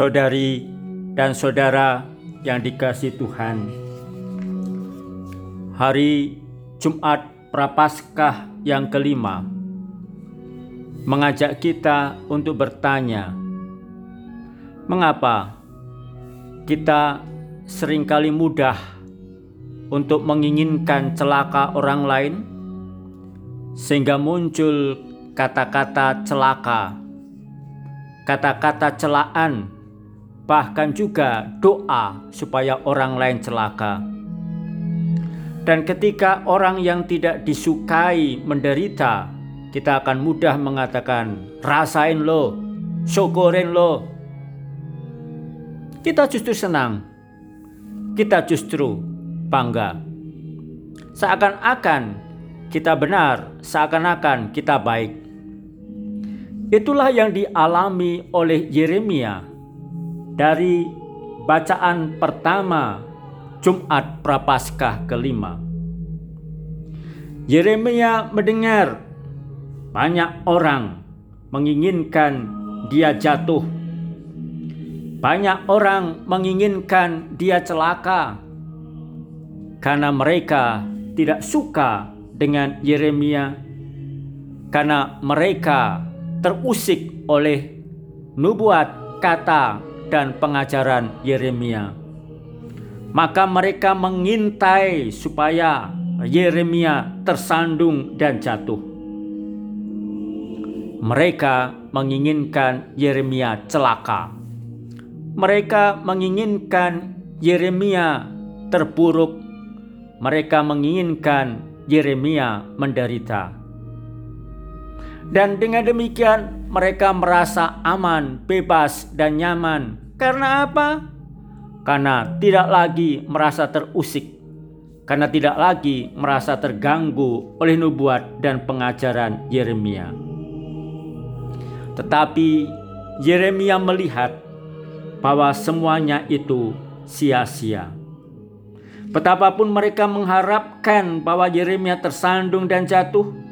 saudari dan saudara yang dikasih Tuhan. Hari Jumat Prapaskah yang kelima mengajak kita untuk bertanya, mengapa kita sering kali mudah untuk menginginkan celaka orang lain sehingga muncul kata-kata celaka, kata-kata celaan bahkan juga doa supaya orang lain celaka. Dan ketika orang yang tidak disukai menderita, kita akan mudah mengatakan, "Rasain lo, syukurin lo." Kita justru senang, kita justru bangga, seakan-akan kita benar, seakan-akan kita baik. Itulah yang dialami oleh Yeremia dari bacaan pertama Jumat Prapaskah kelima. Yeremia mendengar banyak orang menginginkan dia jatuh. Banyak orang menginginkan dia celaka karena mereka tidak suka dengan Yeremia karena mereka terusik oleh nubuat kata dan pengajaran Yeremia. Maka mereka mengintai supaya Yeremia tersandung dan jatuh. Mereka menginginkan Yeremia celaka. Mereka menginginkan Yeremia terpuruk. Mereka menginginkan Yeremia menderita. Dan dengan demikian mereka merasa aman, bebas, dan nyaman. Karena apa? Karena tidak lagi merasa terusik, karena tidak lagi merasa terganggu oleh nubuat dan pengajaran Yeremia. Tetapi Yeremia melihat bahwa semuanya itu sia-sia. Betapapun mereka mengharapkan bahwa Yeremia tersandung dan jatuh,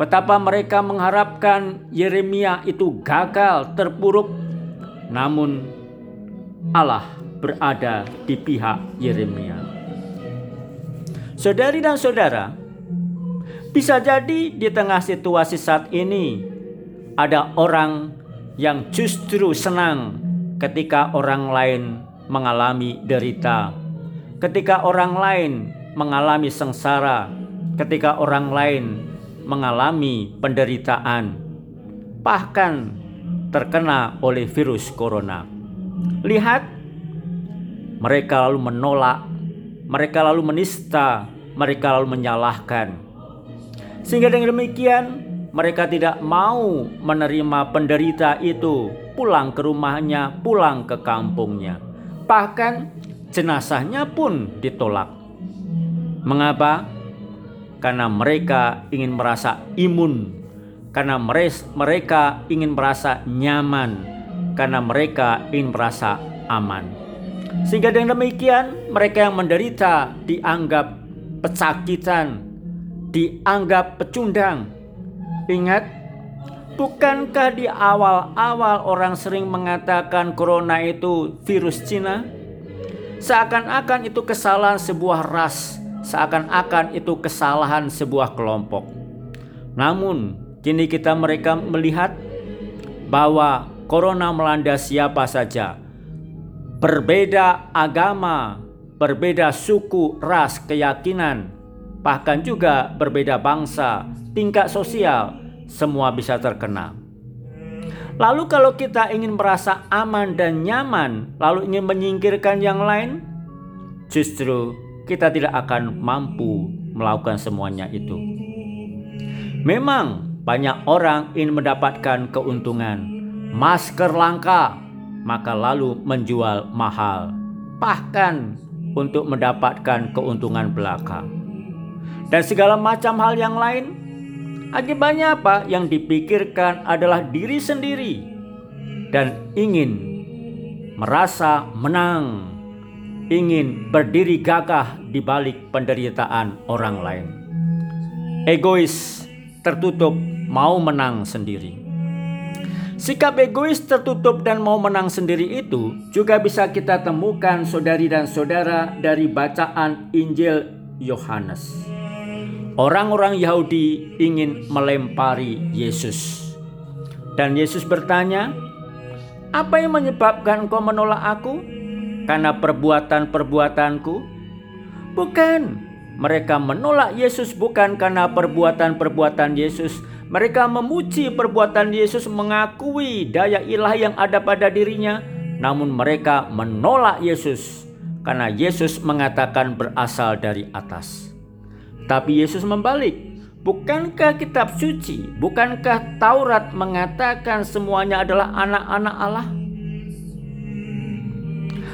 Betapa mereka mengharapkan Yeremia itu gagal, terpuruk, namun Allah berada di pihak Yeremia. Saudari dan saudara, bisa jadi di tengah situasi saat ini ada orang yang justru senang ketika orang lain mengalami derita, ketika orang lain mengalami sengsara, ketika orang lain mengalami penderitaan, bahkan terkena oleh virus corona. Lihat, mereka lalu menolak, mereka lalu menista, mereka lalu menyalahkan. Sehingga dengan demikian, mereka tidak mau menerima penderita itu pulang ke rumahnya, pulang ke kampungnya. Bahkan jenazahnya pun ditolak. Mengapa? Karena mereka ingin merasa imun, karena mereka ingin merasa nyaman, karena mereka ingin merasa aman. Sehingga dengan demikian mereka yang menderita dianggap pesakitan, dianggap pecundang. Ingat, bukankah di awal-awal orang sering mengatakan corona itu virus Cina? Seakan-akan itu kesalahan sebuah ras, seakan-akan itu kesalahan sebuah kelompok. Namun, kini kita mereka melihat bahwa corona melanda siapa saja. Berbeda agama, berbeda suku, ras, keyakinan, bahkan juga berbeda bangsa, tingkat sosial, semua bisa terkena. Lalu kalau kita ingin merasa aman dan nyaman, lalu ingin menyingkirkan yang lain, justru kita tidak akan mampu melakukan semuanya itu. Memang banyak orang ingin mendapatkan keuntungan. Masker langka, maka lalu menjual mahal. Bahkan untuk mendapatkan keuntungan belaka. Dan segala macam hal yang lain. Akibatnya apa? Yang dipikirkan adalah diri sendiri. Dan ingin merasa menang ingin berdiri gagah di balik penderitaan orang lain. Egois, tertutup, mau menang sendiri. Sikap egois tertutup dan mau menang sendiri itu juga bisa kita temukan saudari dan saudara dari bacaan Injil Yohanes. Orang-orang Yahudi ingin melempari Yesus. Dan Yesus bertanya, "Apa yang menyebabkan kau menolak aku? Karena perbuatan-perbuatanku?" Bukan, mereka menolak Yesus bukan karena perbuatan-perbuatan Yesus, mereka memuji perbuatan Yesus mengakui daya ilah yang ada pada dirinya, namun mereka menolak Yesus karena Yesus mengatakan berasal dari atas. Tapi Yesus membalik, Bukankah kitab suci, bukankah Taurat mengatakan semuanya adalah anak-anak Allah?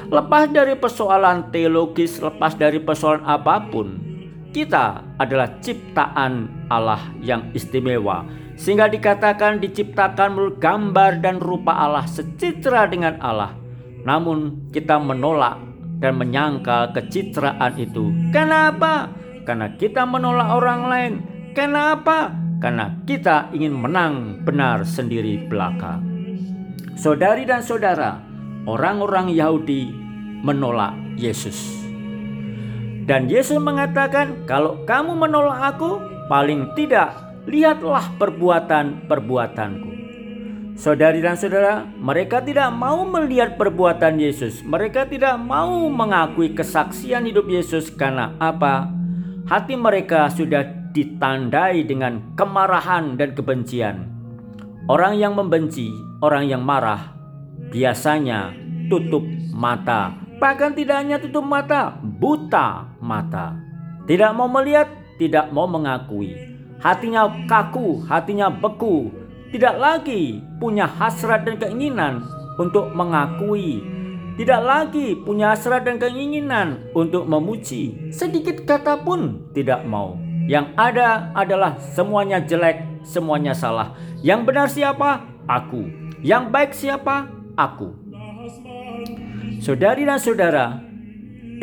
Lepas dari persoalan teologis, lepas dari persoalan apa pun, kita adalah ciptaan Allah yang istimewa sehingga dikatakan diciptakan menurut gambar dan rupa Allah secitra dengan Allah. Namun kita menolak dan menyangkal kecitraan itu. Kenapa? Karena kita menolak orang lain. Kenapa? Karena kita ingin menang benar sendiri belaka. Saudari dan saudara, orang-orang Yahudi menolak Yesus. Dan Yesus mengatakan, "Kalau kamu menolak Aku, paling tidak lihatlah perbuatan-perbuatanku." Saudari dan saudara, mereka tidak mau melihat perbuatan Yesus. Mereka tidak mau mengakui kesaksian hidup Yesus karena apa? Hati mereka sudah ditandai dengan kemarahan dan kebencian. Orang yang membenci, orang yang marah, biasanya tutup mata Bahkan tidak hanya tutup mata, buta mata. Tidak mau melihat, tidak mau mengakui. Hatinya kaku, hatinya beku. Tidak lagi punya hasrat dan keinginan untuk mengakui. Tidak lagi punya hasrat dan keinginan untuk memuji. Sedikit kata pun tidak mau. Yang ada adalah semuanya jelek, semuanya salah. Yang benar siapa? Aku. Yang baik siapa? Aku. Saudari dan saudara,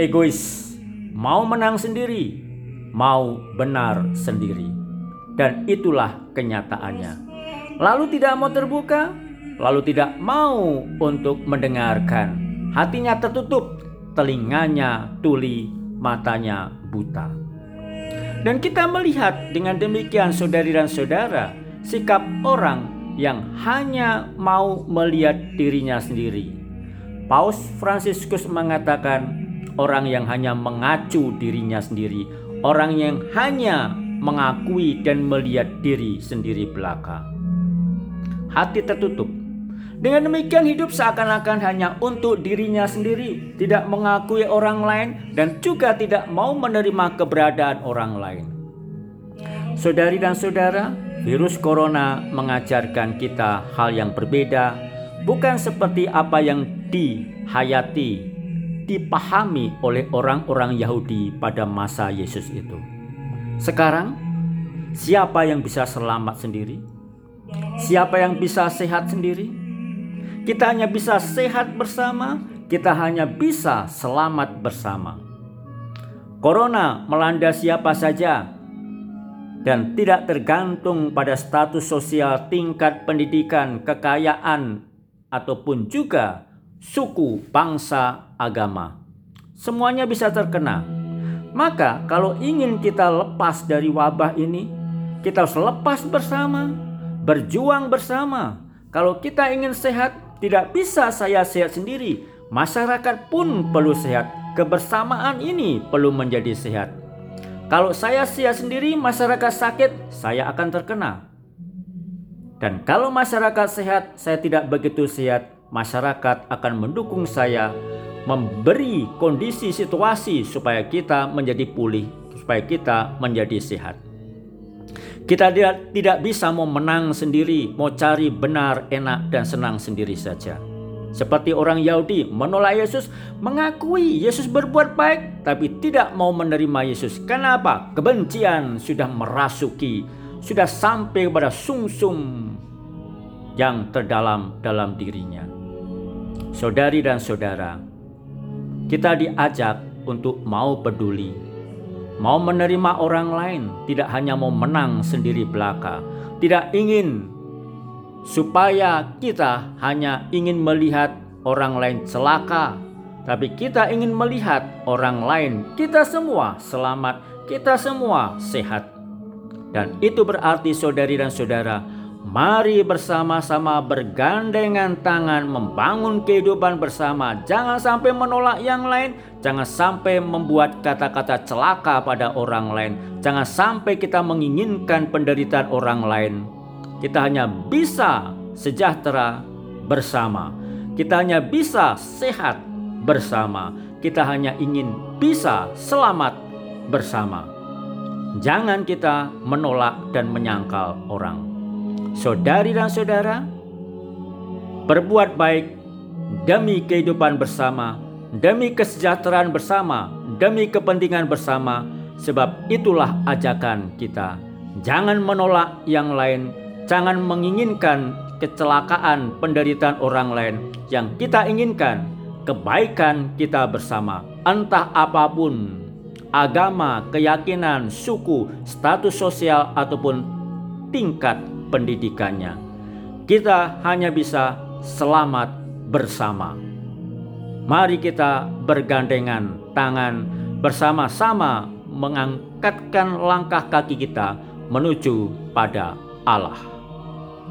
egois, mau menang sendiri, mau benar sendiri. Dan itulah kenyataannya. Lalu tidak mau terbuka, lalu tidak mau untuk mendengarkan. Hatinya tertutup, telinganya tuli, matanya buta. Dan kita melihat dengan demikian saudari dan saudara, sikap orang yang hanya mau melihat dirinya sendiri Paus Fransiskus mengatakan orang yang hanya mengacu dirinya sendiri, orang yang hanya mengakui dan melihat diri sendiri belaka. Hati tertutup. Dengan demikian hidup seakan-akan hanya untuk dirinya sendiri, tidak mengakui orang lain dan juga tidak mau menerima keberadaan orang lain. Saudari dan saudara, virus corona mengajarkan kita hal yang berbeda, bukan seperti apa yang dihayati, dipahami oleh orang-orang Yahudi pada masa Yesus itu. Sekarang, siapa yang bisa selamat sendiri? Siapa yang bisa sehat sendiri? Kita hanya bisa sehat bersama, kita hanya bisa selamat bersama. Corona melanda siapa saja dan tidak tergantung pada status sosial, tingkat pendidikan, kekayaan, ataupun juga suku, bangsa, agama. Semuanya bisa terkena. Maka kalau ingin kita lepas dari wabah ini, kita harus lepas bersama, berjuang bersama. Kalau kita ingin sehat, tidak bisa saya sehat sendiri. Masyarakat pun perlu sehat. Kebersamaan ini perlu menjadi sehat. Kalau saya sehat sendiri, masyarakat sakit, saya akan terkena. Dan kalau masyarakat sehat, saya tidak begitu sehat, masyarakat akan mendukung saya memberi kondisi situasi supaya kita menjadi pulih, supaya kita menjadi sehat. Kita tidak, tidak bisa mau menang sendiri, mau cari benar, enak, dan senang sendiri saja. Seperti orang Yahudi menolak Yesus, mengakui Yesus berbuat baik, tapi tidak mau menerima Yesus. Kenapa? Kebencian sudah merasuki, sudah sampai kepada sungsung yang terdalam dalam dirinya. Saudari dan saudara, kita diajak untuk mau peduli, mau menerima orang lain, tidak hanya mau menang sendiri belaka, tidak ingin supaya kita hanya ingin melihat orang lain celaka, tapi kita ingin melihat orang lain, kita semua selamat, kita semua sehat. Dan itu berarti saudari dan saudara, mari bersama-sama bergandengan tangan membangun kehidupan bersama. Jangan sampai menolak yang lain, jangan sampai membuat kata-kata celaka pada orang lain. Jangan sampai kita menginginkan penderitaan orang lain. Kita hanya bisa sejahtera bersama. Kita hanya bisa sehat bersama. Kita hanya ingin bisa selamat bersama. Jangan kita menolak dan menyangkal orang. Saudari dan saudara, berbuat baik demi kehidupan bersama, demi kesejahteraan bersama, demi kepentingan bersama, sebab itulah ajakan kita. Jangan menolak yang lain, jangan menginginkan kecelakaan penderitaan orang lain yang kita inginkan kebaikan kita bersama, entah apa pun agama, keyakinan, suku, status sosial, ataupun tingkat pendidikannya. Kita hanya bisa selamat bersama. Mari kita bergandengan tangan bersama-sama mengangkatkan langkah kaki kita menuju pada Allah.